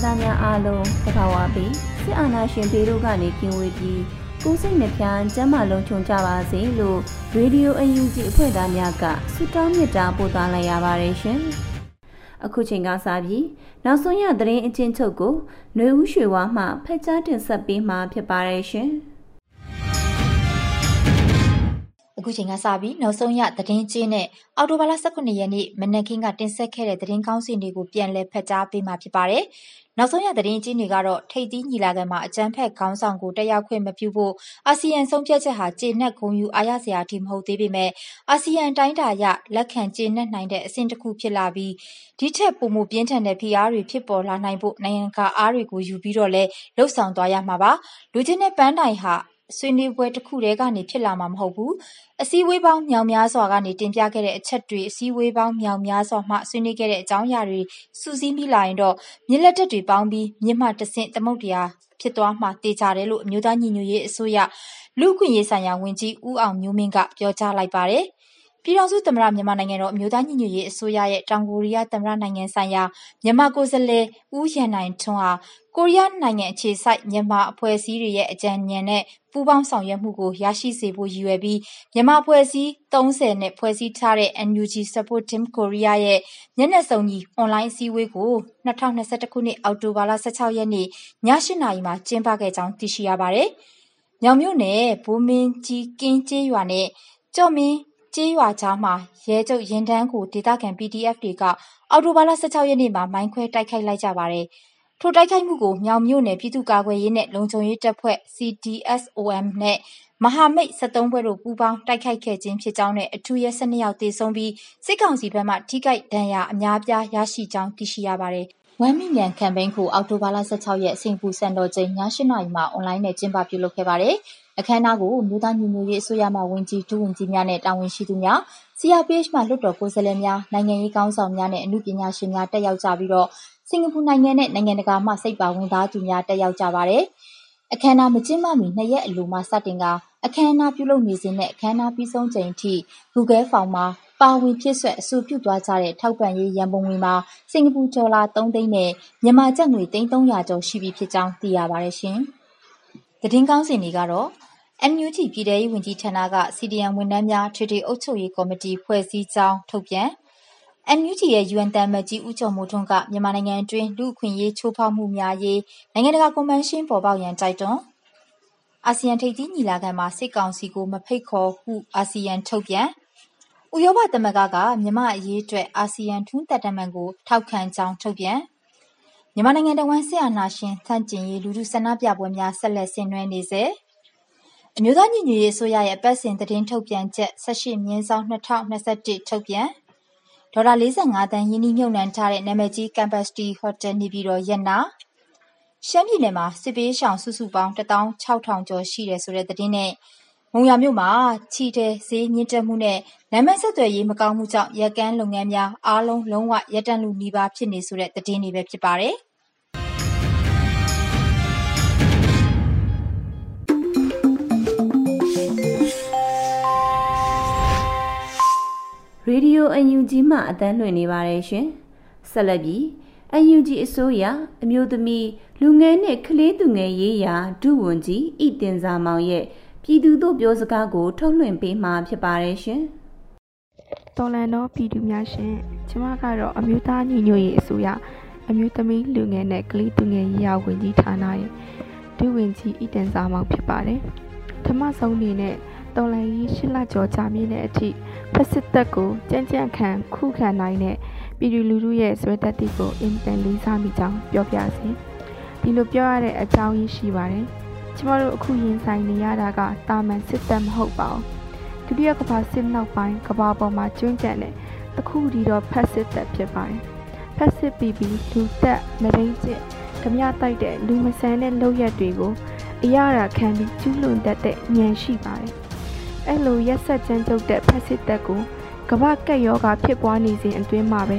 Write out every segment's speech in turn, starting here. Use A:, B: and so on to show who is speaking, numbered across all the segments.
A: သူနိုင်ငံသားများအားလုံးတဘာဝပြီးစစ်အာဏာရှင်တွေတို့ကနေကင်းဝေးပြီးကိုယ်စိတ်နှပြကျမ်းမာလုံးခြုံကြပါစေလို့ရေဒီယိုအယူဂျီအဖွဲ့သားများကဆုတောင်းမေတ္တာပို့သလိုက်ရပါတယ်ရှင်။အခုချိန်ကစပြီးနောက်ဆုံးရသတင်းအချင်းချုပ်ကိုຫນွေဦးရွှေဝါမှဖက်ကြားတင်ဆက်ပေးမှာဖြစ်ပါတယ်ရှင်။
B: အခုချိန်ကစပြီးနောက်ဆုံးရသတင်းချင်းနဲ့အော်တိုဘာလ18ရက်နေ့မနက်ခင်းကတင်ဆက်ခဲ့တဲ့သတင်းကောင်းစီတွေကိုပြန်လည်ဖတ်ကြားပေးမှာဖြစ်ပါတယ်။နောက်ဆုံးရသတင်းချင်းတွေကတော့ထိပ်သီးညီလာခံမှာအကြမ်းဖက်ခေါင်းဆောင်ကိုတက်ရောက်ခွင့်မပြုဖို့အာဆီယံဆုံးဖြတ်ချက်ဟာကျေနပ်ဂုဏ်ယူအားရစရာအထိမဟုတ်သေးပေမဲ့အာဆီယံတိုင်းတာရလက်ခံကျေနပ်နိုင်တဲ့အဆင့်တစ်ခုဖြစ်လာပြီးဒီထက်ပိုမိုပြင်းထန်တဲ့ဖိအားတွေဖြစ်ပေါ်လာနိုင်ဖို့နိုင်ငံကအားတွေကိုယူပြီးတော့လဲလှုပ်ဆောင်သွားရမှာပါ။လူချင်းတဲ့ပန်းတိုင်ဟာ ဆွေးနွေးပွဲတစ်ခုတည်းကနေ ဖြစ်လာမှာမဟုတ်ဘူး။အစည်းအဝေးပေါင်းမြောင်များစွာကနေ တင်ပြခဲ့တဲ့အချက်တွေ အစည်းအဝေးပေါင်းမြောင်များစွာမှ ဆွေးနွေးခဲ့တဲ့အကြောင်းအရာတွေ စုစည်းမိလာရင်တော့ မြစ်လက်တက်တွေပေါင်းပြီး မြစ်မှတဆင့် သမုတ်တရားဖြစ်သွားမှတေချာတယ်လို့ အမျိုးသားညီညွတ်ရေးအစိုးရ လူ့အခွင့်အရေးဆိုင်ရာဝန်ကြီး ဦးအောင်မျိုးမင်းက ပြောကြားလိုက်ပါတယ်။ ပြည်ထောင်စုသမ္မတ မြန်မာနိုင်ငံတော် အမျိုးသားညီညွတ်ရေးအစိုးရရဲ့ တောင်ကိုရီးယားသမ္မတနိုင်ငံဆိုင်ရာ မြန်မာကိုယ်စားလှယ် ဦးရန်နိုင်ထွန်းဟာ ကိုရီးယားနိုင်ငံအခြေစိုက် မြန်မာအဖွဲ့အစည်းတွေရဲ့ အကြံဉာဏ်နဲ့ ပူးပေါင်းဆောင်ရွက်မှုကို ရရှိစေဖို့ ရည်ရွယ်ပြီး မြန်မာအဖွဲ့အစည်း30နဲ့ ဖွဲ့စည်းထားတဲ့ NUG Support Team Korea ရဲ့ မျက်နှာစုံညီ အွန်လိုင်းအစည်းအဝေးကို2021ခုနှစ် အောက်တိုဘာလ16ရက်နေ့ည8:00နာရီမှာ ကျင်းပခဲ့ကြောင်း သိရှိရပါတယ်။မြောင်မြို့နယ်ဘိုးမင်းကြီးကင်းကျေးရွာနဲ့ကြော့မင်း ကျေးရွာကြားမှာ ရဲချုပ်ယာဉ်တန်းကို ဒေသခံ PDF တွေက အောက်တိုဘာလ ၁၆ ရက်နေ့မှာ မိုင်းခွဲတိုက်ခိုက်လိုက်ကြပါတယ်။ထိုတိုက်ခိုက်မှုကို မြောင်မြို့နယ် ပြည်သူ့ကာကွယ်ရေးနဲ့ လုံခြုံရေးတပ်ဖွဲ့ CDSOM နဲ့ မဟာမိတ် ၁၃ ဖွဲ့တို့ ပူးပေါင်း တိုက်ခိုက်ခဲ့ခြင်းဖြစ်ကြောင်းနဲ့ အထူးရဲ ၁၂ ယောက် သေဆုံးပြီး စစ်ကောင်စီဘက်မှ ထိခိုက်ဒဏ်ရာ အများအပြား ရရှိကြောင်း သိရှိရပါတယ်။ ဝမ်းမိမြန်ကမ်ပိန်းကို အောက်တိုဘာလ ၁၆ ရက် စင်ကူစံတော်ချိန် ည ၈ နာရီမှာ အွန်လိုင်းနဲ့ ကျင်းပပြုလုပ်ခဲ့ပါတယ် အခမ်းအနားကို အမျိုးသားညီညွတ်ရေးအစိုးရမှ ဝန်ကြီး ဒုဝန်ကြီးများနဲ့ တာဝန်ရှိသူများ CRPH မှ လွှတ်တော်ကိုယ်စားလှယ်များ နိုင်ငံရေးကောင်းဆောင်များနဲ့အမှုပညာရှင်များ တက်ရောက်ကြပြီးတော့စင်ကာပူနိုင်ငံနဲ့ နိုင်ငံတကာမှ စိတ်ပါဝင်သားသူများ တက်ရောက်ကြပါတယ်။အခမ်းအနား မကျင်းပမီနှစ်ရက်အလိုမှစတင်ကအခမ်းအနားပြုလုပ်နေစဉ်နဲ့ အခမ်းအနားပြီးဆုံးချိန်ထိ Google Form မှာ ပါဝင်ဖြစ်ဆွက် အဆိုပြုသွားကြတဲ့ ထောက်ပံ့ရေးရန်ပုံငွေမှာ စင်ကာပူဒေါ်လာ3သိန်းနဲ့ မြန်မာကျပ်ငွေ300ကျော်ရှိပြီဖြစ်ကြောင်း သိရပါတယ်ရှင်။သတင်းကောင်းစင်တွေကတော့ NUG ပြည်ထဲရေးဝန်ကြီးဌာနက CDM ဝန်ထမ်းများထွေထွေအုပ်ချုပ်ရေးကော်မတီ ဖွဲ့စည်းကြောင်း ထုတ်ပြန် NUG ရဲ့ UN သံအမတ်ကြီး ဦးကျော်မိုးထွန်းက မြန်မာနိုင်ငံအတွင်း လူ့အခွင့်အရေး ချိုးဖောက်မှုများအရေး နိုင်ငံတကာကွန်ဗင်းရှင်း ပေါ်ပေါက်ရန် တိုက်တွန်း အာဆီယံ ထိပ်သီးညီလာခံမှာ စစ်ကောင်စီကို မဖိတ်ခေါ်ဟု အာဆီယံ ထုတ်ပြန် ဥရောပသမဂ္ဂက မြန်မာ့အရေးအတွက် အာဆီယံ ထူးသံတမန်ကို ထောက်ခံကြောင်း ထုတ်ပြန်မြန်မာနိုင်ငံတဝန်း စစ်အာဏာရှင်ဆန့်ကျင်ရေး လူထုဆန္ဒပြပွဲများ ဆက်လက်ဆင်နွှဲနေစေ။အမျိုးသားညီညွတ်ရေးအစိုးရရဲ့ အပတ်စဉ် သတင်းထုတ်ပြန်ချက်18မြင်းဆောင်2021ထုတ်ပြန် ဒေါ်လာ45တန်းယင်းနှိမ့်ညွှန်နှံထားတဲ့ နာမည်ကြီး Campus T Hotel နေပြည်တော်ရက်နာရှမ်းပြည်နယ်မှာ စစ်ပေးရှောင် စုစုပေါင်း16000ကျော်ရှိတယ်ဆိုတဲ့ သတင်းနဲ့ မုံရမြို့မှာ ချီတဲ့ဈေးညှင့်တက်မှုနဲ့ လမ်းမဆက်သွယ်ရေး မကောင်းမှုကြောင့် ရက်ကန်းလုပ်ငန်းများ အားလုံး လုံးဝ ရပ်တန့်လူနီးပါး ဖြစ်နေဆိုတဲ့ သတင်းတွေပဲ ဖြစ်ပါတယ်။
A: Radio UNG မှအတန်းလွှင့်နေပါတယ်ရှင်။ဆက်လက်ပြီး UNG အစိုးရအမျိုးသမီးလူငယ်နဲ့ကလေးသူငယ်ရေးရာဒုဝန်ကြီးဤတင်စာမောင်ရဲ့ ပြည်သူတို့ပြောစကားကို ထုတ်လွှင့်ပေးမှာဖြစ်ပါတယ်ရှင်။
C: တော်လန်တော်ပြည်သူများရှင်ကျမကတော့အမျိုးသားညီညွတ်ရေးအစိုးရအမျိုးသမီးလူငယ်နဲ့ကလေးသူငယ်ရေးရာဝန်ကြီးဌာနရဲ့ဒုဝန်ကြီးဤတန်စာမောင်ဖြစ်ပါတယ်။ဓမ္မဆုံးနေနဲ့တော်လန်ရေးရှစ်လကျော်ကြာမြင့်တဲ့အထိဖက်စစ်တပ်ကိုကြမ်းကြမ်းခံခုခံနိုင်တဲ့ပြည်သူလူထုရဲ့ဆွဲတက်တိကိုအင်တန်လေးစားမိကြောင်းပြောပြစီ။ဒီလိုပြောရတဲ့အကြောင်းရင်းရှိပါတယ်။ ကျမတို့အခုရင်ဆိုင်နေရတာကတာမန်စစ်တပ်မဟုတ်ပါဘူး။ဒုတိယကမ္ဘာစစ်နောက်ပိုင်းကမ္ဘာပေါ်မှာကျွန်းကျန်တဲ့တခုတည်းတော့ဖက်စစ်တပ်ဖြစ်ပါတယ်။ဖက်စစ်ပြီးပြီးလူတက်မရင်းကျစ်ဓမြတိုက်တဲ့လူမဆန်တဲ့လုပ်ရက်တွေကိုအရာရာခံပြီးကျူးလွန်တတ်တဲ့ဉာဏ်ရှိပါတယ်။အဲ့လိုရက်ဆက်ကြမ်းကြုတ်တဲ့ဖက်စစ်တပ်ကိုကမ္ဘာကက်ယောဂဖြစ်ပွားနေစဉ်အတွင်းမှာပဲ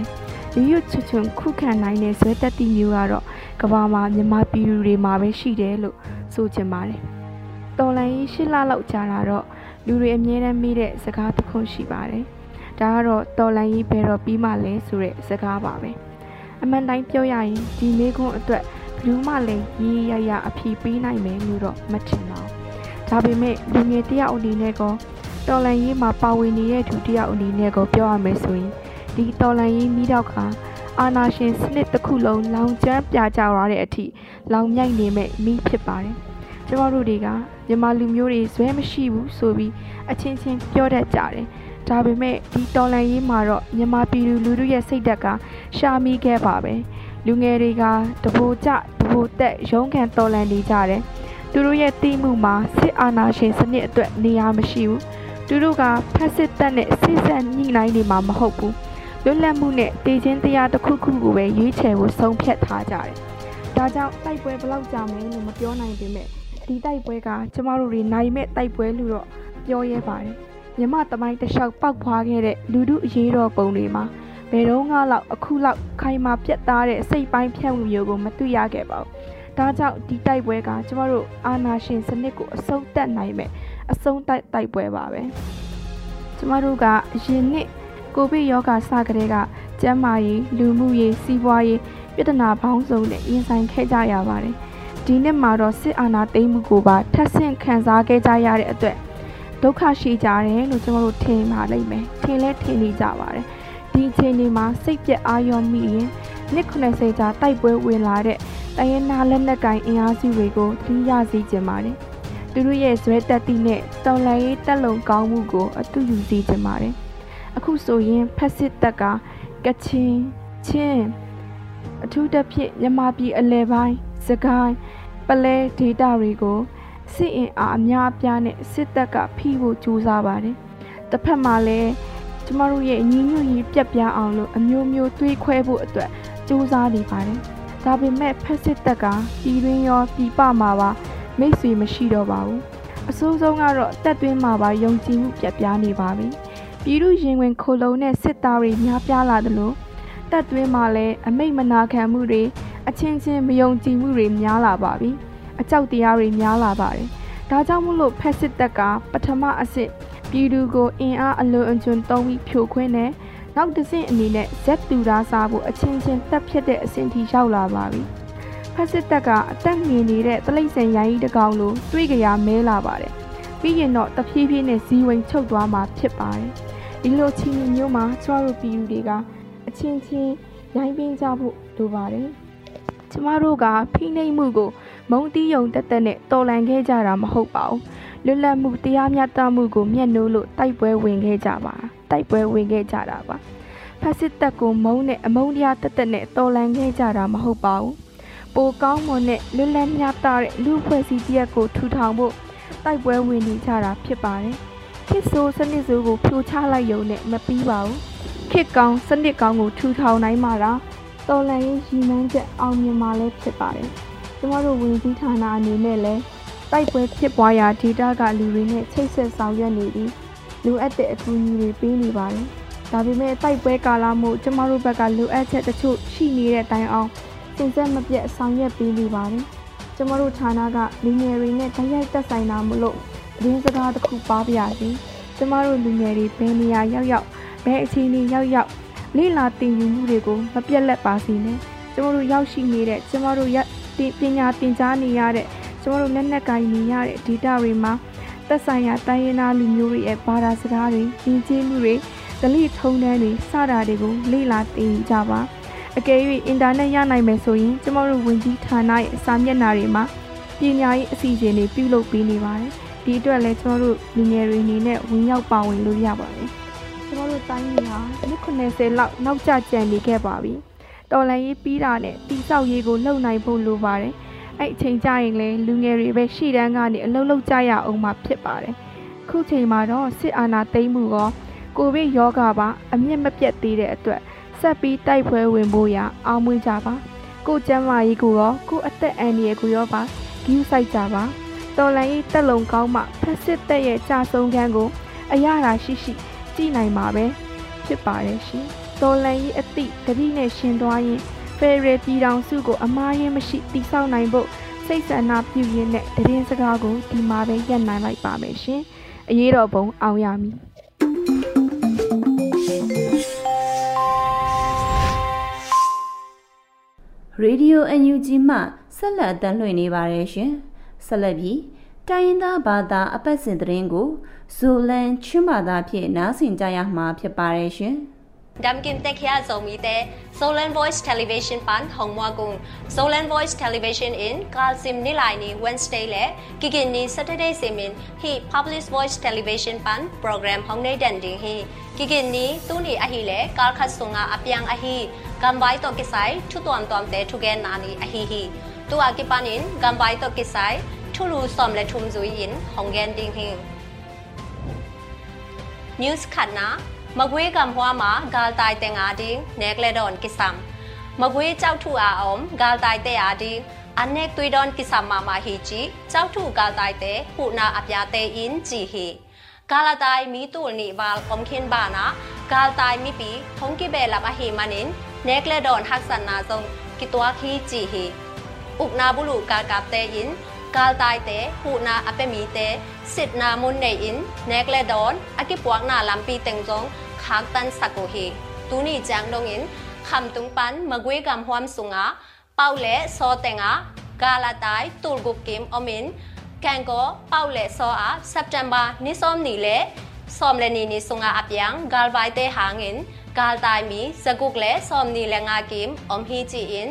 C: ရွရွချွချွန်ခုခံနိုင်တဲ့ဇွဲတက်တိမျိုးကတော့ကဘာမှာမြန်မာပြည်သူတွေမှာပဲရှိတယ်လို့ ဆိုချင်ပါတယ်။တော်လန်ကြီးရှစ်လလောက်ကြာလာတော့လူတွေအမြဲတမ်းမေးတဲ့စကားတစ်ခုရှိပါတယ်။ဒါကတော့တော်လန်ကြီးဘယ်တော့ပြီးမှလဲဆိုတဲ့စကားပါပဲ။အမှန်တိုင်းပြောရရင်ဒီမေးခွန်းအတွက်ဘလူးမှလည်းရေးရရအဖြေပေးနိုင်မယ်လို့တော့မထင်ပါဘူး။ဒါပေမဲ့လူငယ်တယောက်အနေနဲ့ကောတော်လန်ရေးမှာပါဝင်နေတဲ့သူတယောက်အနေနဲ့ကောပြောရမယ်ဆိုရင်ဒီတော်လန်ရေးမိတော့ခါ အာနာရှင်စနစ်တစ်ခုလုံးလောင်ကျွမ်းပြကြရတဲ့အထိလောင်မြိုက်နေမဲ့မိဖြစ်ပါတယ်။ကျမတို့တွေကမြန်မာလူမျိုးတွေဇွဲမရှိဘူးဆိုပြီးအချင်းချင်းပြောတတ်ကြတယ်။ဒါပေမဲ့ဒီတော်လန်ရေးမှာတော့မြန်မာပြည်သူလူထုရဲ့စိတ်ဓာတ်ကရှာမိခဲ့ပါပဲ။လူငယ်တွေကတဘိုကျတဘိုတက်ရုံးခံတော်လန်နေကြတယ်။သူတို့ရဲ့တိမှုမှာစစ်အာဏာရှင်စနစ်အတွက်နေရာမရှိဘူး။သူတို့ကဖက်စစ်တပ်နဲ့စစ်ဆက်ညှိနှိုင်းနေမှာမဟုတ်ဘူး။ လွတ်လပ်မှုနဲ့တည်ခြင်းတရားတစ်ခုခုကိုပဲရွေးချယ်ဖို့ဆုံးဖြတ်ထားကြတယ်။ဒါကြောင့်တိုက်ပွဲဘလောက်ကြာမယ်လို့မပြောနိုင်ပေမဲ့ဒီတိုက်ပွဲကကျမတို့တွေနိုင်မဲ့တိုက်ပွဲလို့တော့ပြောရဲပါတယ်။မြမတမိုင်းတလျှောက်ပောက်ဖွာခဲ့တဲ့လူမှုအရေးတော်ပုံတွေမှာဘယ်တော့မှလောက်အခုလောက်ခိုင်မာပြတ်သားတဲ့စိတ်ပိုင်းဖြတ်မှုမျိုးကိုမတွေ့ရခဲ့ပါဘူး။ဒါကြောင့်ဒီတိုက်ပွဲကကျမတို့အာနာရှင်စနစ်ကိုအဆုံးသတ်နိုင်မဲ့အဆုံးတိုက်တိုက်ပွဲပါပဲ။ကျမတို့ကအရင်နှစ် ကိုဗစ်ရောဂါစကတဲ့ကကျန်းမာရေးလူမှုရေးစီးပွားရေးပြဿနာပေါင်းစုံနဲ့ရင်ဆိုင်ခဲ့ကြရပါတယ်။ဒီနှစ်မှာတော့စစ်အာဏာသိမ်းမှုကိုပါထပ်ဆင့်ခံစားခဲ့ကြရတဲ့အတွက်ဒုက္ခရှိကြတယ်လို့ကျွန်တော်တို့ထင်ပါလိမ့်မယ်။ထင်လဲထင်နေကြပါတယ်။ဒီအချိန်ဒီမှာစိတ်ပြက်အာရုံမိရင်နှစ်90ကြာတိုက်ပွဲဝင်လာတဲ့တရင်နာလက်နက်ကင်အင်အားစုတွေကိုသိရစေချင်ပါတယ်။သူတို့ရဲ့ဇွဲတက်တိနဲ့တော်လန်ရေးတက်လုံကောင်းမှုကိုအတူယူစေချင်ပါတယ်။ အခုဆိုရင်ဖက်စစ်တပ်ကကချင်ချင်းအထူးသဖြင့်မြမပြည်အလဲပိုင်းစကိုင်းပလဲဒေတာတွေကိုစစ်အင်အားအများအပြားနဲ့စစ်တပ်ကဖိဖို့ကြိုးစားပါတယ်။တစ်ဖက်မှာလည်းကျမတို့ရဲ့ညီညွတ်ရေးပြက်ပြားအောင်လို့အမျိုးမျိုးတွေးခွဲဖို့အတွက်ကြိုးစားနေပါတယ်။ဒါပေမဲ့ဖက်စစ်တပ်ကပြည်တွင်းရောပြည်ပမှာပါမိတ်ဆွေမရှိတော့ပါဘူး။အဆိုးဆုံးကတော့တက်သွင်းမှာပါယုံကြည်မှုပြက်ပြားနေပါပြီ။ ပြည်သူရင်ဝင်ခိုလုံတဲ့စစ်သားတွေများပြားလာသလိုတပ်သွင်းမှာလည်းအမိတ်မနာခံမှုတွေအချင်းချင်းမယုံကြည်မှုတွေများလာပါပြီအကြောက်တရားတွေများလာပါတယ်ဒါကြောင့်မို့လို့ဖက်စစ်တပ်ကပထမအစစ်ပြည်သူကိုအင်အားအလွန်အကျွံသုံးပြီးဖြိုခွင်းတယ်နောက်တစ်ဆင့်အနေနဲ့ဇက်တူရာစားဖို့အချင်းချင်းတက်ဖြစ်တဲ့အဆင့်ထိရောက်လာပါပြီဖက်စစ်တပ်ကအသက်ငင်နေတဲ့တလိမ့်စင်ရိုင်းကြီးတကောင်လိုတွေးကြရမဲလာပါတယ်ပြီးရင်တော့တဖြည်းဖြည်းနဲ့ဇီဝင်ချုပ်သွားမှာဖြစ်ပါတယ် ဒီလိုချီမျိုးမှာကျမတို့ပြည်သူတွေကအချင်းချင်းရိုင်းပင်းကြဖို့လိုပါတယ်ကျမတို့ကဖိနှိပ်မှုကို မုံတီးယုံတက်တက်နဲ့တော်လန်ခဲ့ကြတာမဟုတ်ပါဘူးလွတ်လပ်မှုတရားမျှတမှုကိုမျက်နှိုးလို့တိုက်ပွဲဝင်ခဲ့ကြပါတိုက်ပွဲဝင်ခဲ့ကြတာပါဖက်စစ်တပ်ကိုမုံနဲ့အမုန်းတရားတက်တက်နဲ့တော်လန်ခဲ့ကြတာမဟုတ်ပါဘူးပိုကောင်းမွန်တဲ့လွတ်လပ်မျှတတဲ့လူဖွဲ့စည်းတစ်ရပ်ကိုထူထောင်ဖို့တိုက်ပွဲဝင်နေကြတာဖြစ်ပါတယ် ခေတ်ဆိုးစနစ်ဆိုးကိုဖြိုချလိုက်ရုံနဲ့မပြီးပါဘူးခေတ်ကောင်းစနစ်ကောင်းကိုထူထောင်နိုင်မှာလားတော်လန်ရေးရည်မှန်းချက်အောင်မြင်မှာလည်းဖြစ်ပါတယ်ကျမတို့ဝင်ကြီးဌာနအနေနဲ့လည်းတိုက်ပွဲဖြစ်ပွားရာဒေတာကလူတွေနဲ့ချိတ်ဆက်ဆောင်ရွက်နေပြီးလိုအပ်တဲ့အကူအညီတွေပေးနေပါတယ်ဒါပေမဲ့တိုက်ပွဲကာလမို့ကျမတို့ဘက်ကလိုအပ်ချက်တချို့ရှိနေတဲ့တိုင်အောင်စင်စက်မပြတ်ဆောင်ရွက်ပေးနေပါတယ်ကျမတို့ဌာနကလူငယ်တွေနဲ့တိုက်ရိုက်သက်ဆိုင်တာမလို့ ရင်းစကားတစ်ခုပါပြရစီကျမတို့လူငယ်တွေဘယ်နေရာရောက်ရောက်ဘယ်အခြေအနေရောက်ရောက်လိလာတင်ယူမှုတွေကိုမပြတ်လက်ပါစေနဲ့ကျမတို့ရောက်ရှိနေတဲ့ကျမတို့ရပညာသင်ကြားနေရတဲ့ကျမတို့လက်နက်ကိုင်နေရတဲ့ data တွေမှာတသက်ဆိုင်ရာတိုင်းရင်းသားလူမျိုးတွေရဲ့ဘာသာစကားတွေယဉ်ကျေးမှုတွေဒလိထုံးတန်းတွေစတာတွေကိုလေ့လာသင်ကြပါအကယ်၍အင်တာနက်ရနိုင်မယ်ဆိုရင်ကျမတို့ဝင်ကြီးဌာနရဲ့စာမျက်နှာတွေမှာပညာရေးအစီအစဉ်တွေပြုလုပ်ပေးနေပါတယ် ဒီအတွက်လည်းကျမတို့လူငယ်တွေအနေနဲ့ဝင်ရောက်ပါဝင်လို့ရပါတယ်ကျမတို့တိုင်းပြည်ဟာနှစ်90လောက်နောက်ကျကျန်နေခဲ့ပါပြီတော်လန်ရေးပြီးတာနဲ့တိဆောက်ရေးကိုလုပ်နိုင်ဖို့လိုပါတယ်အဲ့အချိန်ကြရင်လည်းလူငယ်တွေပဲရှေ့တန်းကနေအလုပ်လုပ်ကြရအောင်မှာဖြစ်ပါတယ်ခုချိန်မှာတော့စစ်အာဏာသိမ်းမှုရောကိုဗစ်ရောဂါပါအမြင့်မပြတ်သေးတဲ့အတွက်ဆက်ပြီးတိုက်ပွဲဝင်ဖို့ရအောင်မွေးကြပါကိုကျမ်းမာရေးကိုရောကိုအသက်အန္တရာယ်ကိုရောပါဂယူးဆိုင်ကြပါ တော်လန်ရေးတက်လုံကောင်းမှဖက်စစ်တက်ရဲ့ကြာဆုံးခန်းကို အရသာရှိရှိကြည်နိုင်မှာပဲဖြစ်ပါတယ်ရှင်တော်လန်ရေးအသည့်တတိနဲ့ရှင်သွားရင်ဖေရယ်ပြည်တော်စုကိုအမားရင်မရှိတိဆောက်နိုင်ဖို့စိတ်ဆန္ဒပြုရင်းနဲ့တရင်စကားကိုဒီမှာပဲရပ်နိုင်လိုက်ပါမယ်ရှင်အရေးတော်ပုံအောင်ရမည်
A: ရေဒီယို UNG မှဆက်လက်တမ်းလွှင့်နေပါတယ်ရှင် ဆက်လက်ပြီးတိုင်းရင်းသားဘာသာအပတ်စဉ်သတင်းကိုဇိုလန်ချင်းဘာသာဖြင့်နားဆင်ကြရမှာဖြစ်ပါတယ်ရှင်။
D: Dam kim te khia zomi te Solan Voice Television pan hongmwa gung Solan Voice Television in Kalsim nilai ni Wednesday le kigin ni Saturday simin hi Public Voice Television pan program hongnei dan ding hi kigin ni tu ni a hi le kal khat sunga apyang a hi gambai to kisai thu tom tom te thu gen na ni a hi hi tu a ki panin gambai to kisai thu lu som le thum zui in honggen ding hi News khatna မကွေးကံဖွားမှာဂါလ်တိုင်တင်ငါဒီနဲကလေဒွန်ကိဆမ်မကွေးကြောက်ထူအာအောင်ဂါလ်တိုင်တဲ့အာဒီအနက်သွေဒွန်ကိဆမ်မာမာဟီချီကြောက်ထူဂါလ်တိုင်တဲ့ဟူနာအပြာတဲ့အင်းဂျီဟီဂါလတိုင်မီတူနီဝါလ်ကွန်ခင်ဘာနာဂါလတိုင်မီပီထုံကိဘဲလအဟီမနင်နဲကလေဒွန်ဟက်ဆန်နာဇုံကိတွာခီဂျီဟီ ဥကနာဘူးလူကာကပ်တဲ့အင်းกาลตายเตหูนาอเปมีเตสิทนามุนในอินเนกเลดอนอากิปวกนาลัมปีเต็งจงခါတန်စကိုဟီတူနီဂျန်ဒုံင်ခမ်တုံပန်မဂွေကမ်ဟွမ်ဆုငါပေါလေစောတေငါဂါလာတိုင်တူဂုကင်အမင်ကန်ကိုပေါလေစောအားစက်တမ်ဘာနိစောမ်နီလေစောမ်လေနီနီဆုငါအပြန်းဂါလ်ဝိုင်တေဟာငင် ဂါလ်တိုင်မီစဂုကလေစောမ်နီလေငါကင်အုံဟီချီအင်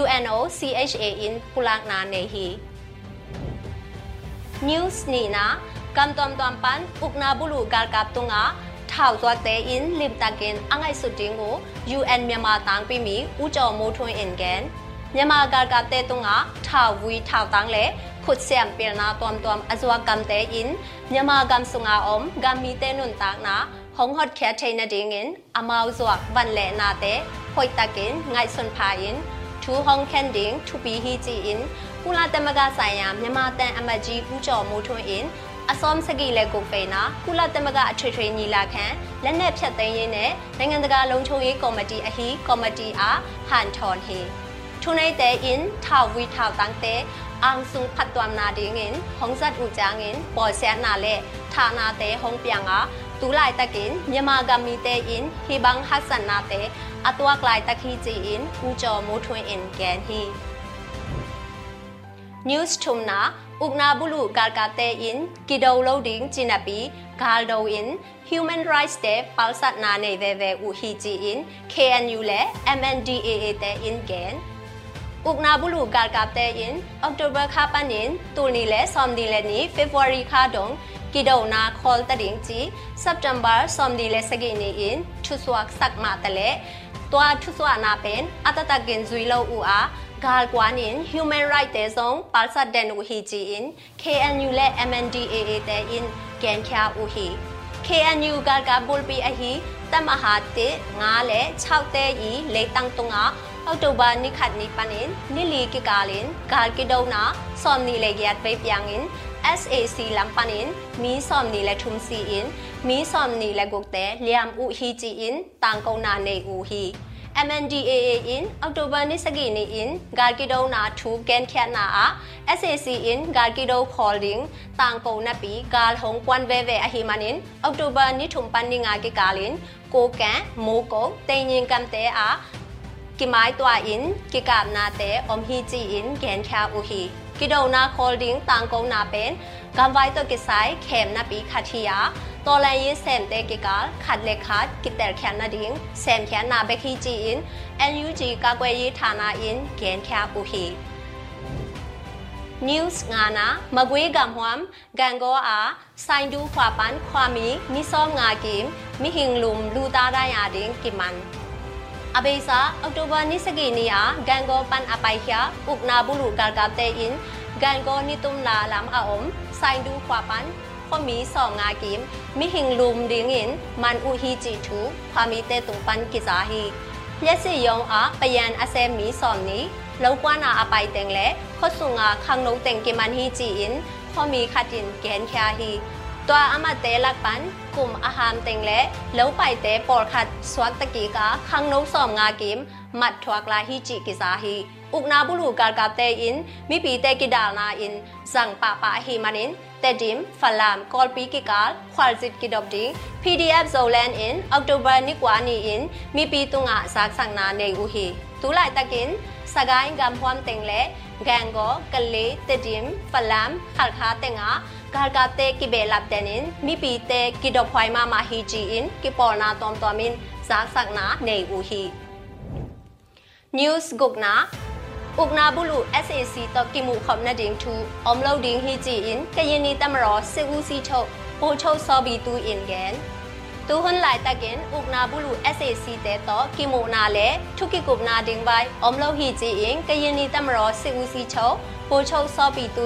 D: UNO CHA in ပူလန်နာနေဟီ news ni na kam tom tom pan ukna bulu gal kap tunga ထောက်သွားတဲ့ in lim takin အငိုက်စုတင်ကို UN မြန်မာတန်းပြီးမီဦးကျော်မိုးထွန်း in ကန်မြန်မာကကတဲ့တုံငါထောက်ဝီထောက်တန်းလေခုတ်ဆမ်ပီနာတွမ်တွမ်အဇဝကမ်တဲ့ in မြန်မာကမ်ဆုငါအုံဂမ်မီတဲ့နွန်တာနာ ဟောင်ဟတ်ခဲထိုင်နဒင်းင်အမောက်ဇဝဝန်လေနာတဲ့ဟွိုတကင်ငိုက်ဆွန်ဖာ in ထူဟောင်ကန်ဒင်းထူပီဟီဂျီ in ကုလာတမကဆိုင်ရာမြန်မာတန်အမတ်ကြီးဦးကျော်မိုးထွန်း in အစောမစကီလက်ကိုဖေနာကုလသမဂ္ဂအထွေထွေညီလာခံလက်နက်ဖြတ်သိမ်းရေးနဲ့နိုင်ငံတကာလုံခြုံရေးကော်မတီအဟီကော်မတီအားဟန်ထွန်ဟီထုံနေတဲ့ in ထောက်ဝီထောက်တန်းတဲ့အန်ဆုဖတ်တွမ်နာဒီငင်ဟောင်ဇတ်ဦးချာငင်ပေါ်ဆန်နာလေဌာနာတဲ့ဟောင်ပြန်ငါ တူလိုက်တကင်မြန်မာဂမီတဲ့ in ဟီဘန်ဟဆန်နာတဲ့အတွားကလိုက်တခီချီ in ဦးကျော်မိုးထွန်း in ကန်ဟီ news tumna ukna bulu galkate in kido loading chinapi galdo in human rights day palsat na ne ve ve u hi ji in KNU le MNDAA te in gen ukna bulu galkate in october kha panin tulni le somdi le ni february kha dong kido na khol ta ding ji september somdi le sagi ni in thuswak sakma tale ตัวทุสวานาเป็นอัตตะกินซุยโลอูอา gal kwanin human right te song palsa den u hi ji in KNU le MNDAA te in gen kya u hi KNU gal ka bul pi a hi tamaha te nga le 6te yi le tang tunga အောက်တိုဘာနိခတ်နိပနင်နိလီကိကာလင်ဂါကိဒုံနာစောမ်နီလေဂယတ်ပေပြယင် SAC လမ်ပနင်မီစောမ်နီလေထုံစီအင်မီစောမ်နီလေဂုတ်တဲလျမ်ဥဟီချီအင်တန်ကုံနာနေဥဟီ MNDAA in October ni sagi ni in Garkido na thu ken khat na a SAC in Garkido holding tang ko na pi gal hong kwan ve ve a hi manin October ni thum pan ni nga ki kalin ko kan mo ko te nyin kam te a ki mai twa in ki kap na te om hi chi in gen kha u hi ki do na holding tang ko na pen กำไว้ตัวกิสายเข็มนาปีคาทิยาตัวแลยิเซมเตกิกาขัดเลขาดกิเตอร์แคนนาดิงเซมแคนนาเบคีจีอิน NUG กากวยยีฐานาอินเกนแคปูฮี news ngana magwe gamhwam gango a saindu khwa pan khwa mi mi som nga kim mi hinglum lu ta da ya ding kiman အဘေစာအောက်တိုဘာနေ့စကေနီယာဂန်ဂောပန်အပိုင်ခ ्या ဥကနာဘူးလူကာကာတေအင်ဂန်ဂောနီတုမ်လာလမ်အအုံဆိုင်ဒူခွာပန်ขมีสองงากิมมีหิงลุมดิงินมันอุฮีจิทูความมีเตตุงปันกิจาฮีမျက်စိယုံအားပယံအစဲမီစော်နီလောကွာနာအပိုင်တင်လေခော့ဆုငါခန်းနုံတင်ကိမန်ဟီချီအင်ခောမီခတ်တင်ကန်ခ ्या ဟီตั วอามาเตลักปันกลุ่มอาหารเต็งและแล้วไปเตปอร์ขัดสวักตะกีกาขังนกสอมงากิมมัดทวักลาฮิจิกิซาฮีอุกนาบุลูการกาเตอินมีปีเตกิดาลนาอินสั่งปะปะฮีมานินเตดิมฟลามกอลปีกิกาลควาลซิตกิดอบดิง PDF โซแลนอินออกโตเบอร์นิกวานีอินมีปีตุงะสักสังนาเนอูฮีตูไลตะกินสกายกำพวมเต็งและแกงโกกะเลเตดิมฟลามขัลคาเตงะ gargate ki belap tenin mi pi te ki do phwai ma ma hi ji in ki por na tom tom in za sak na nei u hi news gukna ukna bulu SAC တော့ကိမှုခမ်နဒင်းထူအုံလောဒင်းဟီဂျီအင်ကရင်နီတမရောစေဦးစီထုတ်ပိုချုံစောဘီတူအင်ဂန်တူဟွန်လိုက်တကင်ဥကနာဘူးလူ SAC တဲ့တော့ကီမိုနာလေထုကိကုပနာဒင်းဘိုင်အုံလောဟီဂျီအင်ကရင်နီတမရောစေဦးစီချုပ်ပိုချုံစောဘီတူ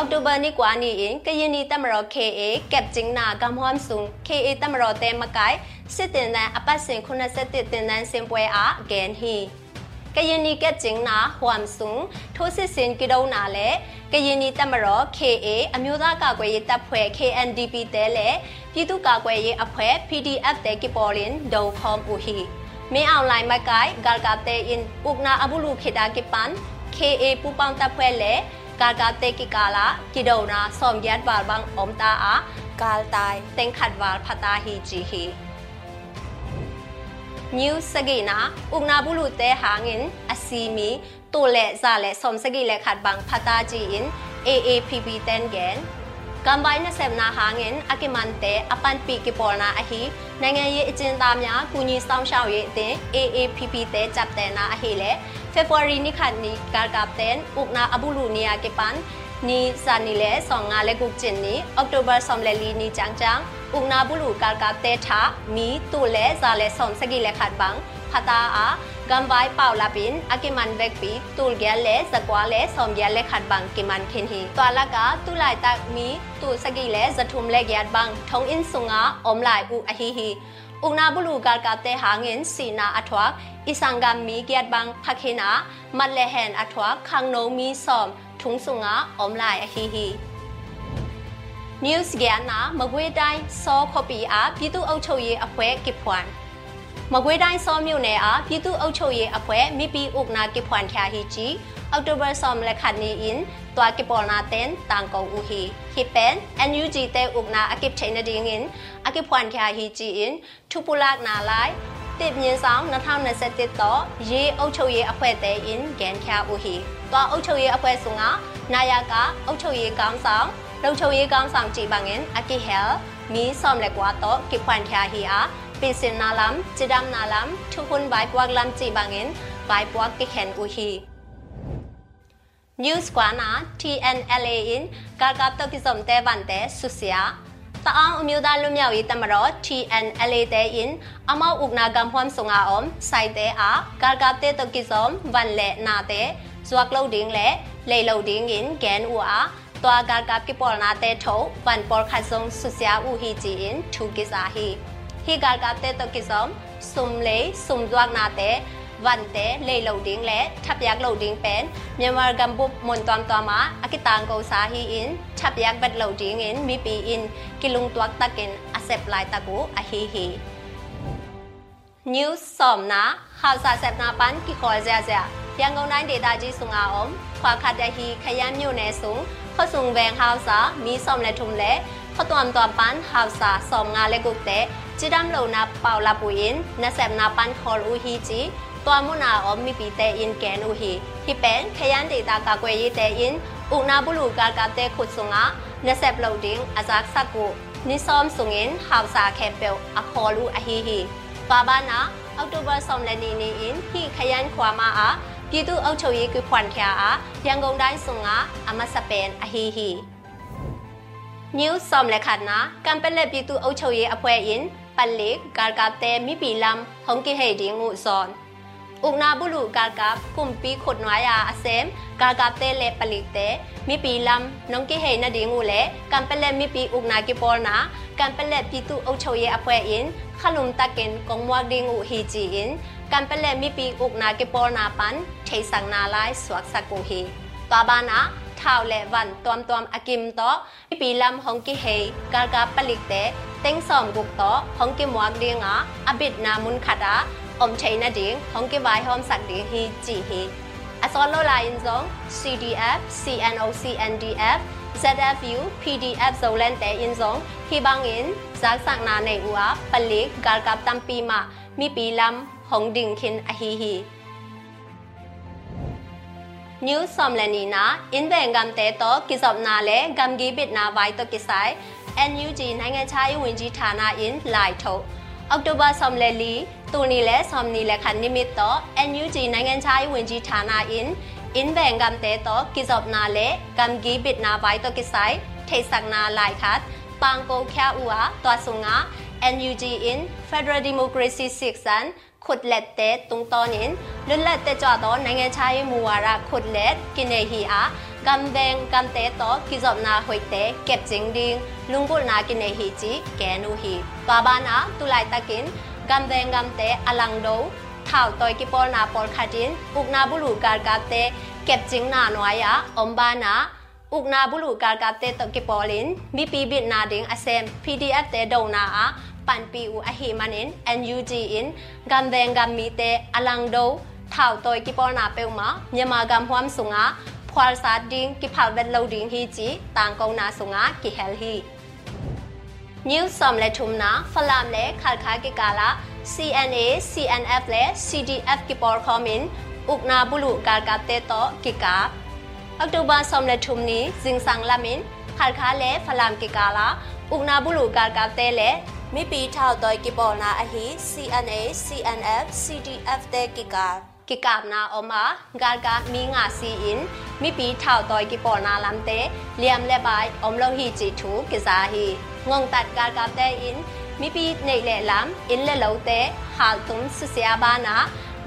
D: အင်အောက်တိုဘာနေ့ကွာနေရင်ကရင်နီတမတော် KA ကပ်ဂျင်းနာကမ်ဟွမ်ဆုံ KA တမတော်တဲမကိုင်စစ်တင်တန်းအပတ်စဉ်87တင်တန်းစင်ပွဲအားဂန်ဟီကရင်နီကပ်ဂျင်းနာဟွမ်ဆုံထိုးစစ်စင်ကီဒုံနာလေကရင်နီတမတော် KA အမျိုးသားကာကွယ်ရေးတပ်ဖွဲ့ KNDP တဲလေပြည်သူ့ကာကွယ်ရေးအဖွဲ့ PDF တဲကီပေါ်လင်ဒုံခေါမ်ဦးဟီမင်းအွန်လိုင်းမကိုင်ဂါလ်ကာတဲအင်ဥကနာအဘူလူခေတာကိပန် KA ပူပေါင်းတပ်ဖွဲ့လေ กาลกาเตกิกาละกิโดนาสอมยัดวาลบังอมตาอากาลตายเต็งขัดวาลพตาฮีจีฮีนิวสกีนาอุกนาบุลุเตหางินอซีมีตัวเลซาเลสอมสกีเลขัดบังพตาจีอิน AAPP เตนแกน combine နဲ့ဆယ်နာဟာငင်အကိမန်တဲအပန်ပီကပေါ်နာအဟီနိုင်ငံရေးအကျဉ်းသားများကုညီဆောင်ရှောက်ရေးအသင်း AAPP တဲဂျပ်တဲနာအဟီလေ February နေ့ခါနီကာကပ်တန်ဥကနာအဘူလူနီယာကေပန်နီဇာနီလေဆောင်ငါလေကုတ်ချင်နီအောက်တိုဘာဆောင်လေလီနီချန်ချန်ဥကနာဘူလူကာကပ်တဲထာမီတူလေဇာလေဆောင်စကီလေခတ်ဘန်ဖတာအာ ตุเลซาเลสอมสกิเลขัดบังพตาอากำไว้เป่าลาปินอากิมันเวกปีตูลเกียเลสกวาเลสอมเกียเลขัดบังกิมันเคนฮีตัวละกาตุลายตักมีตูสกิเลสะทุมเลเกียดบังทงอินสุงาอมลายอุอหิฮีอุกนาบุลูการกับเตหาเงินสีนาอทวักอิสังกามมีเกียดบังพักเฮนามัดเลแหนอทวักคังโนมีสอมทุงสุงาอมลายอหิฮี news ကနာမကွေးတိုင်းစောခေါပီအားပြည်သူ့အုပ်ချုပ်ရေးအဖွဲ့ကိဖွန် မကွေးတိုင်းစောမြို့နယ်အားပြည်သူ့အုပ်ချုပ်ရေးအဖွဲ့မိပီဥကနာကိဖွန်ထ ्या ဟီချီအောက်တိုဘာဆ ோம் လက်ခတ်နီအင်တွာကိပေါ်နာတန်တန်ကောဦးဟီဟိပန် NUG တဲဥကနာအကိပချိန်နဒင်းင်အကိဖွန်ထ ्या ဟီချီအင်ထူပူလကနာလိုက်တစ်မြင်းဆောင်2021တော့ရေအုပ်ချုပ်ရေးအဖွဲ့တဲအင်ဂန်ခ ्या ဦးဟီတွာအုပ်ချုပ်ရေးအဖွဲ့ဆုငါနာယကအုပ်ချုပ်ရေးကောင်းဆောင်လုံချုံရေးကောင်းဆောင်ကြည်ပါငင်အကိဟဲလ်မီဆ ோம் လက်ကွာတော့ကိဖွန်ထ ्या ဟီအား ปีสินนาลัมจิดามนาลัมทุกุนบายปวกลัมจีบางเงินบายปวกกิเข็นอุฮี News กว่านา TNLA in การกับตกิสมเตวันเตสุเสียตะอองอမျိုးသားလွတ်မြောက်ရေးတမတော် TNLA တဲ့ in အမောက်ဥကနာကံဖွမ်ဆုံအောင် စိုက်တဲ့အားကာကပ်တဲ့တကိစုံဝန်လေနာတဲ့ဇွာကလုတ်ဒင်းလေလေလုတ်ဒင်း in ဂန်ဦးအားตัวการกับกิปอลนาเตโถวันปอลขัดซงสุเสียอูฮีจีอินทูกิสาฮี hi gar gap te to ki som sum le sum duak na te van te le lo ding le thap yak lo ding pen myamar gam bu mon tom to ma akitang ko sa hi in thap yak bat lo ding in mi pi in kilung tuak takin asep lai taku a hi hi news som na hausa sep na pan ki khol zia zia ရန်ကုန်တိုင်းဒေသကြီးစုံအောင်ခွာခတ်တဲ့ဟီခရမ်းမြို့နယ်စုံခဆုံဝန်ဟောက်စာမီဆောင်လက်ထုံလဲခတွမ်တွမ်ပန်ဟောက်စာဆောင်ငါလက်ကုတ်တဲ့จิด ำโลนาเปาลาปุยินนาแซมนาปันคอลอูฮีจีตัวมุนาอมมีปีเตอินแกนอูฮีที่เป็นขยันเดตากากวยยีเตอินอุนาบุลูกากาเตขุดสุงะ nesep loading azak sakku nisom sungin hausa khepel akholu ahihi ပါဘာနာအောက်တိုဘာဆောင်လနေနေင်ဟိခယန်ခွာမာအားပြည်သူ့အုပ်ချုပ်ရေးကွဖွန်ဖျာအားရန်ကုန်တိုင်းစုံကအမစပန်အဟီဟီ New som le khana kampeleပြည်သူ့အုပ်ချုပ်ရေးအဖွဲ့ in ปัลเล็กกากาเตมิปีลำหงกิเฮดิงูซอนอุกนาบุรุกากาปุ่มปีขดน้อยอาอเซมกากาเตเลปลิเตมิปีลำน้องกิเฮนดิงูเลกันเป็นเลมิปีอุกนากิปอลนะกันเป็นเลปีตุอุชเยอเวอินขลุมตะเกนกงมวกดิงูฮีจีอินกันเป็นเลมิปีอุกนากิปอลนาปันเทสังนาไลสวักสกุฮีตัวบานา ท้าวและวันตอมตอมอากิมโตมีปีลำฮองกิเฮกาลกับปลิเตเต็งสอมกุกโตฮองกิมวกดีงาอบิดนามุนขดา om chaina ding hong ke vai hom sak ding hi chi hi asol lo la in zong cdf cnoc ndf zfu pdf zolan te in zong hi bang in zak sak na nei ua palik gal kap tam pi ma mi pi lam hong ding khin a hi hi new somlani na in the ngam te to kisop na le gam gi bit na vai to kisai NUG နိုင်ငံခြားရေးဝန်ကြီးဌာန in လိုင်ထုတ်အောက်တိုဘာဆောင်လဲလီတူနီလဲဆောင်နီလဲခန်နိမိတ်တော့ NUG နိုင်ငံခြားရေးဝန်ကြီးဌာန in in ဘန်ဂမ်တဲတော့ကိဇော့နာလဲဂမ်ဂီဘစ်နာဘိုင်တော့ကိဆိုင်ထေဆက်နာလိုက်ခတ်ပန်ကိုခ ्या ဦးဟာတွာဆုံငါ NUG in Federal Democracy 6 and ขุดเล็ดเตตุงตอนินลุนเล็ดเตจอดอနိုင်ငံခြားရေးမူဝါဒขุดเล็ดกินเนฮีอากำแดงกำเตตอกิจอบนาหวยเตเก็บจิงดิงลุงบุนากินเนฮีจีแกนูฮีปาบานาตุไลตะกินกำแดงกำเตอลังโดท่าวตอยกิปอลนาปอลคาดินอุกนาบุลูการกาเตเก็บจิงนาหนวายาอมบานาอุกนาบุลูการกาเตตกิปอลินมีปีบิดนาดิงอเซม PDF เตโดนาอา pan pi u a hi manin and u g in gam deng gam mi te alang do thao toy ki por na pe ma myama gam hwam sunga phwal sa ding ki phal vet lo ding hi chi tang kong na sunga ki hel hi new som le thum na phalam le khal kha ki kala cna cnf le cdf ki por khom in ukna bulu kal ka te to ki ka october som le thum ni jing sang lamin khal kha le phalam ki kala ukna bulu kal ka te le မိပီထောက်တော့ကိပေါ်နာအဟိ CNA CNF CDF တဲ့ကိကာกิกาบนาออมากาลกามีงาซีอินมีปีเท่าตอยกิปอนาลำเตเลียมและบายอมโลฮีจิทูกิซาฮีงงตัดกาลกาเตอินมีปีในเลลำอินเลโลเตฮาลตุมสุเสียบานา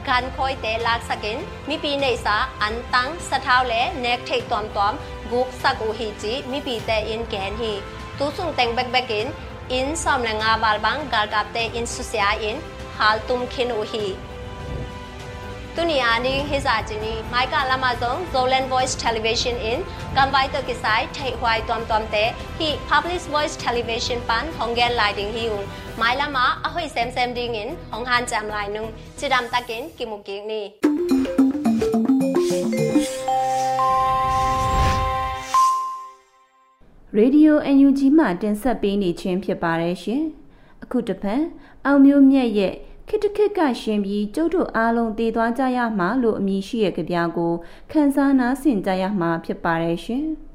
D: การคอยเตลากสกินมีปีในสาอันตังสะเท้าและเนกเทกตอมตอมกุกสักูฮีจิมีปีเตอินแกนฮีตูสุงเต็งแบกแบกิน in somlenga balbang galgapte in susia in hal tum khin uhi tunia ni hisa jini maika lama zong zolan voice television in kambai to kisai thai hwai tom tom te hi public voice television pan hongen lighting hi un mai lama ahoi sem sem ding in hong han jam lai nung chidam takin kimuking ni
A: ရေဒီယို UNG မှတင်ဆက်ပေးနေခြင်းဖြစ်ပါတယ်ရှင်။အခုတစ်ဖန်အောင်မျိုးမြတ်ရဲ့ခိတခိကရှင်ပြီးကျုပ်တို့အားလုံးတည်သွားကြရမှာလို့အမည်ရှိရဲ့ကြပြာကိုခန်းစားနာဆင်ကြရမှာဖြစ်ပါတယ်ရှင်။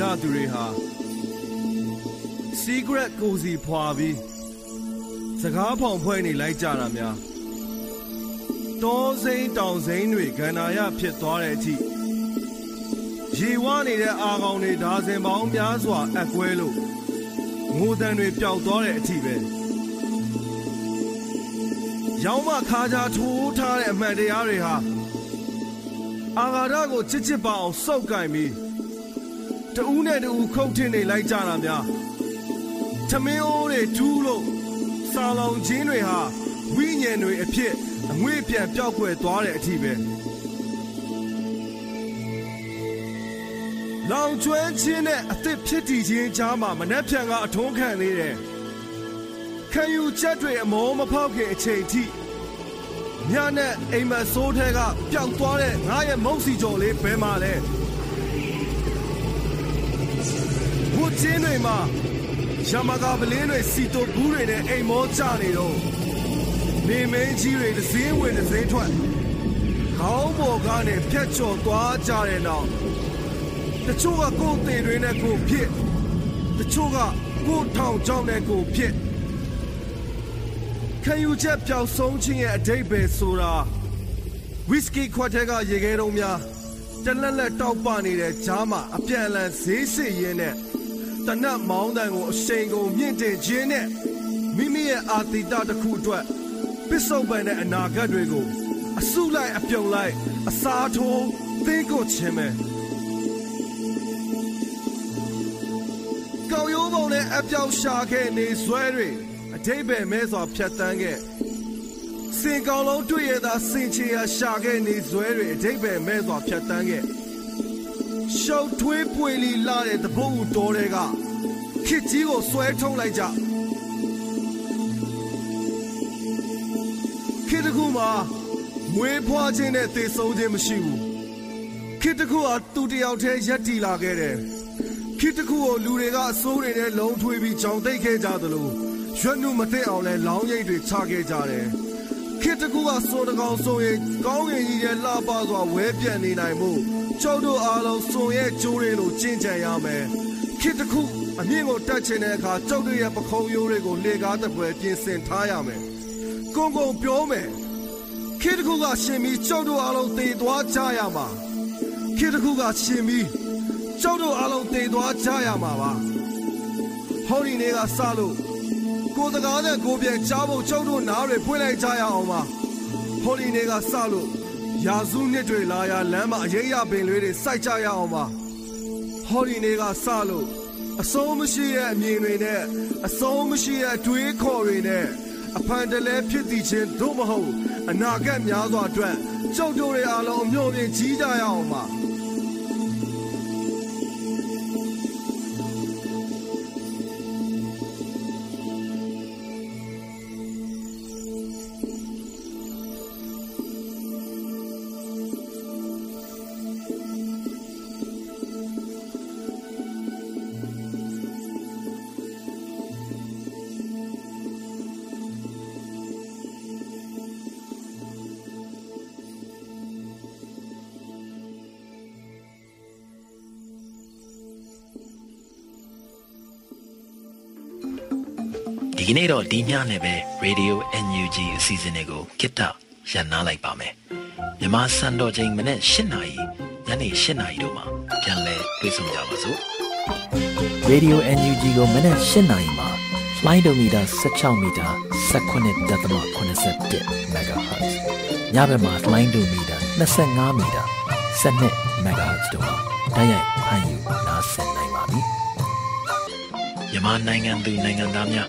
E: ကြသူတွေဟာ secret ကိုစီဖွာပြီးစကားဖောင်ဖွဲ့နေလိုက်ကြတာများတောစိမ့်တောင်စိမ့်တွေကန္နာရဖြစ်သွားတဲ့အထိရေဝနေတဲ့အာကောင်တွေဒါစင်ပေါင်းများစွာအက်ကွဲလို့ငိုတန်တွေပျောက်သွားတဲ့အထိပဲရောင်းမခါကြထိုးထားတဲ့အမှန်တရားတွေဟာအာဃာတကိုချစ်ချစ်ပါအောင်စောက်ကင်ပြီး တူးနဲ့တူးခုတ်ထင်းနေလိုက်ကြတာများသမင်းအိုးတွေတူးလို့စာလောင်ချင်းတွေဟာဝိညာဉ်တွေအဖြစ်အငွေ့ပြန်ပျောက်ကွယ်သွားတဲ့အထိပဲလောင်ကျွမ်းခြင်းနဲ့အသက်ဖြစ်တည်ခြင်းကြားမှာမနှက်ဖြန်ကအထုံးခံနေတယ်ခံယူချက်တွေအမောမဖောက်ခင်အချိန်ထိညနဲ့အိမ်မဆိုးထဲကပျောက်သွားတဲ့ငါရဲ့မုတ်စီကြော်လေးဘယ်မှာလဲ ဝတ်ချင်းတွေမှာရမကပလင်းတွေစီတိုဘူးတွေနဲ့အိမ်မောကြနေတော့နေမင်းကြီးတွေတစ်စင်းဝင်တစ်စင်းထွက်ခေါင်းပေါ်ကနေဖြတ်ကျော်သွားကြတဲ့နောက်တချို့ကကိုယ်သေးတွေနဲ့ကိုယ်ဖြစ်တချို့ကကိုယ်ထောင်ချောင်းနဲ့ကိုယ်ဖြစ်ခံယူချက်ပျောက်ဆုံးခြင်းရဲ့အတိတ်ပဲဆိုတာဝီစကီခွက်ထဲကရေခဲတုံးများတလက်လက်တောက်ပနေတဲ့ကြားမှာအပြန်အလှန်ဈေးစစ်ရင်းနဲ့ တနတ်မောင်းတန်ကိုအရှိန်ကုန်မြင့်တင်ခြင်းနဲ့မိမိရဲ့အာတိတတစ်ခုအတွက်ပစ္စုပန်တဲ့အနာဂတ်တွေကိုအစုလိုက်အပြုံလိုက်အစားထိုးသိကိုခြင်းပဲကောက်ရိုးပုံနဲ့အပြောက်ရှာခဲ့နေဇွဲတွေအတိတ်ပဲမဲစွာဖြတ်တန်းခဲ့စင်ကောင်လုံးတွေ့ရတာစင်ချေရရှာခဲ့နေဇွဲတွေအတိတ်ပဲမဲစွာဖြတ်တန်းခဲ့ ရှောက်ထွေးပွေလီလာတဲ့တပုတ်တော်တွေကခစ်ကြီးကိုဆွဲထုတ်လိုက်ကြခေတ္တခုမှာမွေးဖွားခြင်းနဲ့သေဆုံးခြင်းမရှိဘူးခေတ္တခုဟာသူတယောက်တည်းရက်တီလာခဲ့တယ်ခေတ္တခုကိုလူတွေကအစိုးတွေနဲ့လုံးထွေးပြီးကြောင်တိတ်ခဲ့ကြသလိုရွက်နုမသိအောင်လဲလောင်းရိပ်တွေချခဲ့ကြတယ်ခေတ္တကူကစိုးတကောင်ဆိုရင်ကောင်းကင်ကြီးရဲ့လှပစွာဝဲပြန့်နေနိုင်မှု ကျောက်တို့အားလုံးစုံရဲ့ကျိုးရင်းလို့ကျင့်ကြံရမယ်ခေတ္တကူအမြင့်ကိုတက်ချင်တဲ့အခါကျောက်တို့ရဲ့ပခုံးရိုးတွေကိုလေကားတစ်ပွဲပြင်ဆင်ထားရမယ်ကုန်းကုန်းပြောမယ်ခေတ္တကူကရှင်ပြီးကျောက်တို့အားလုံးတည်သွားကြရမှာခေတ္တကူကရှင်ပြီးကျောက်တို့အားလုံးတည်သွားကြရမှာပါဟောဒီနေ့ကစလို့ကိုတကားနဲ့ကိုပြန်ချားဖို့ကျောက်တို့နားတွေဖွင့်လိုက်ကြရအောင်ပါဟောဒီနေ့ကစလို့ ရာစုနှစ်တွေလာရလမ်းမှာအရေးရပင်လေးတွေစိုက်ကြရအောင်ပါဟောဒီနေ့ကစလို့အဆုံးမရှိရဲ့အမြင်တွေနဲ့အဆုံးမရှိရဲ့တွေးခေါ်တွေနဲ့အဖန်တလဲဖြစ်တည်ခြင်းတို့မဟုတ်အနာဂတ်များစွာအတွက်ကျောက်တို့တွေအားလုံးအမျိုးပြင်းကြီးကြရအောင်ပါ
F: နေ့တော့ဒီညနဲ့ပဲ Radio NUG အစီအစဉ်လေးကိုကိတ္တရန်နာလိုက်ပါမယ်မြန်မာစံတော်ချိန်မနေ့၈နာရီညနေ၈နာရီတို့မှာပြန်လည်တွေ့ဆုံကြပါစို့
G: Radio NUG ကိုမနက်၈နာရီမှာ flight meter 16 meter 19.87 MHz ညဘက်မှာ flight meter 25 meter 12 MHz တို့မှာတိုက်ရိုက်ဖမ်းယူနားဆင်နိုင်ပါပြီ။
F: မြန်မာနိုင်ငံသူနိုင်ငံသားများ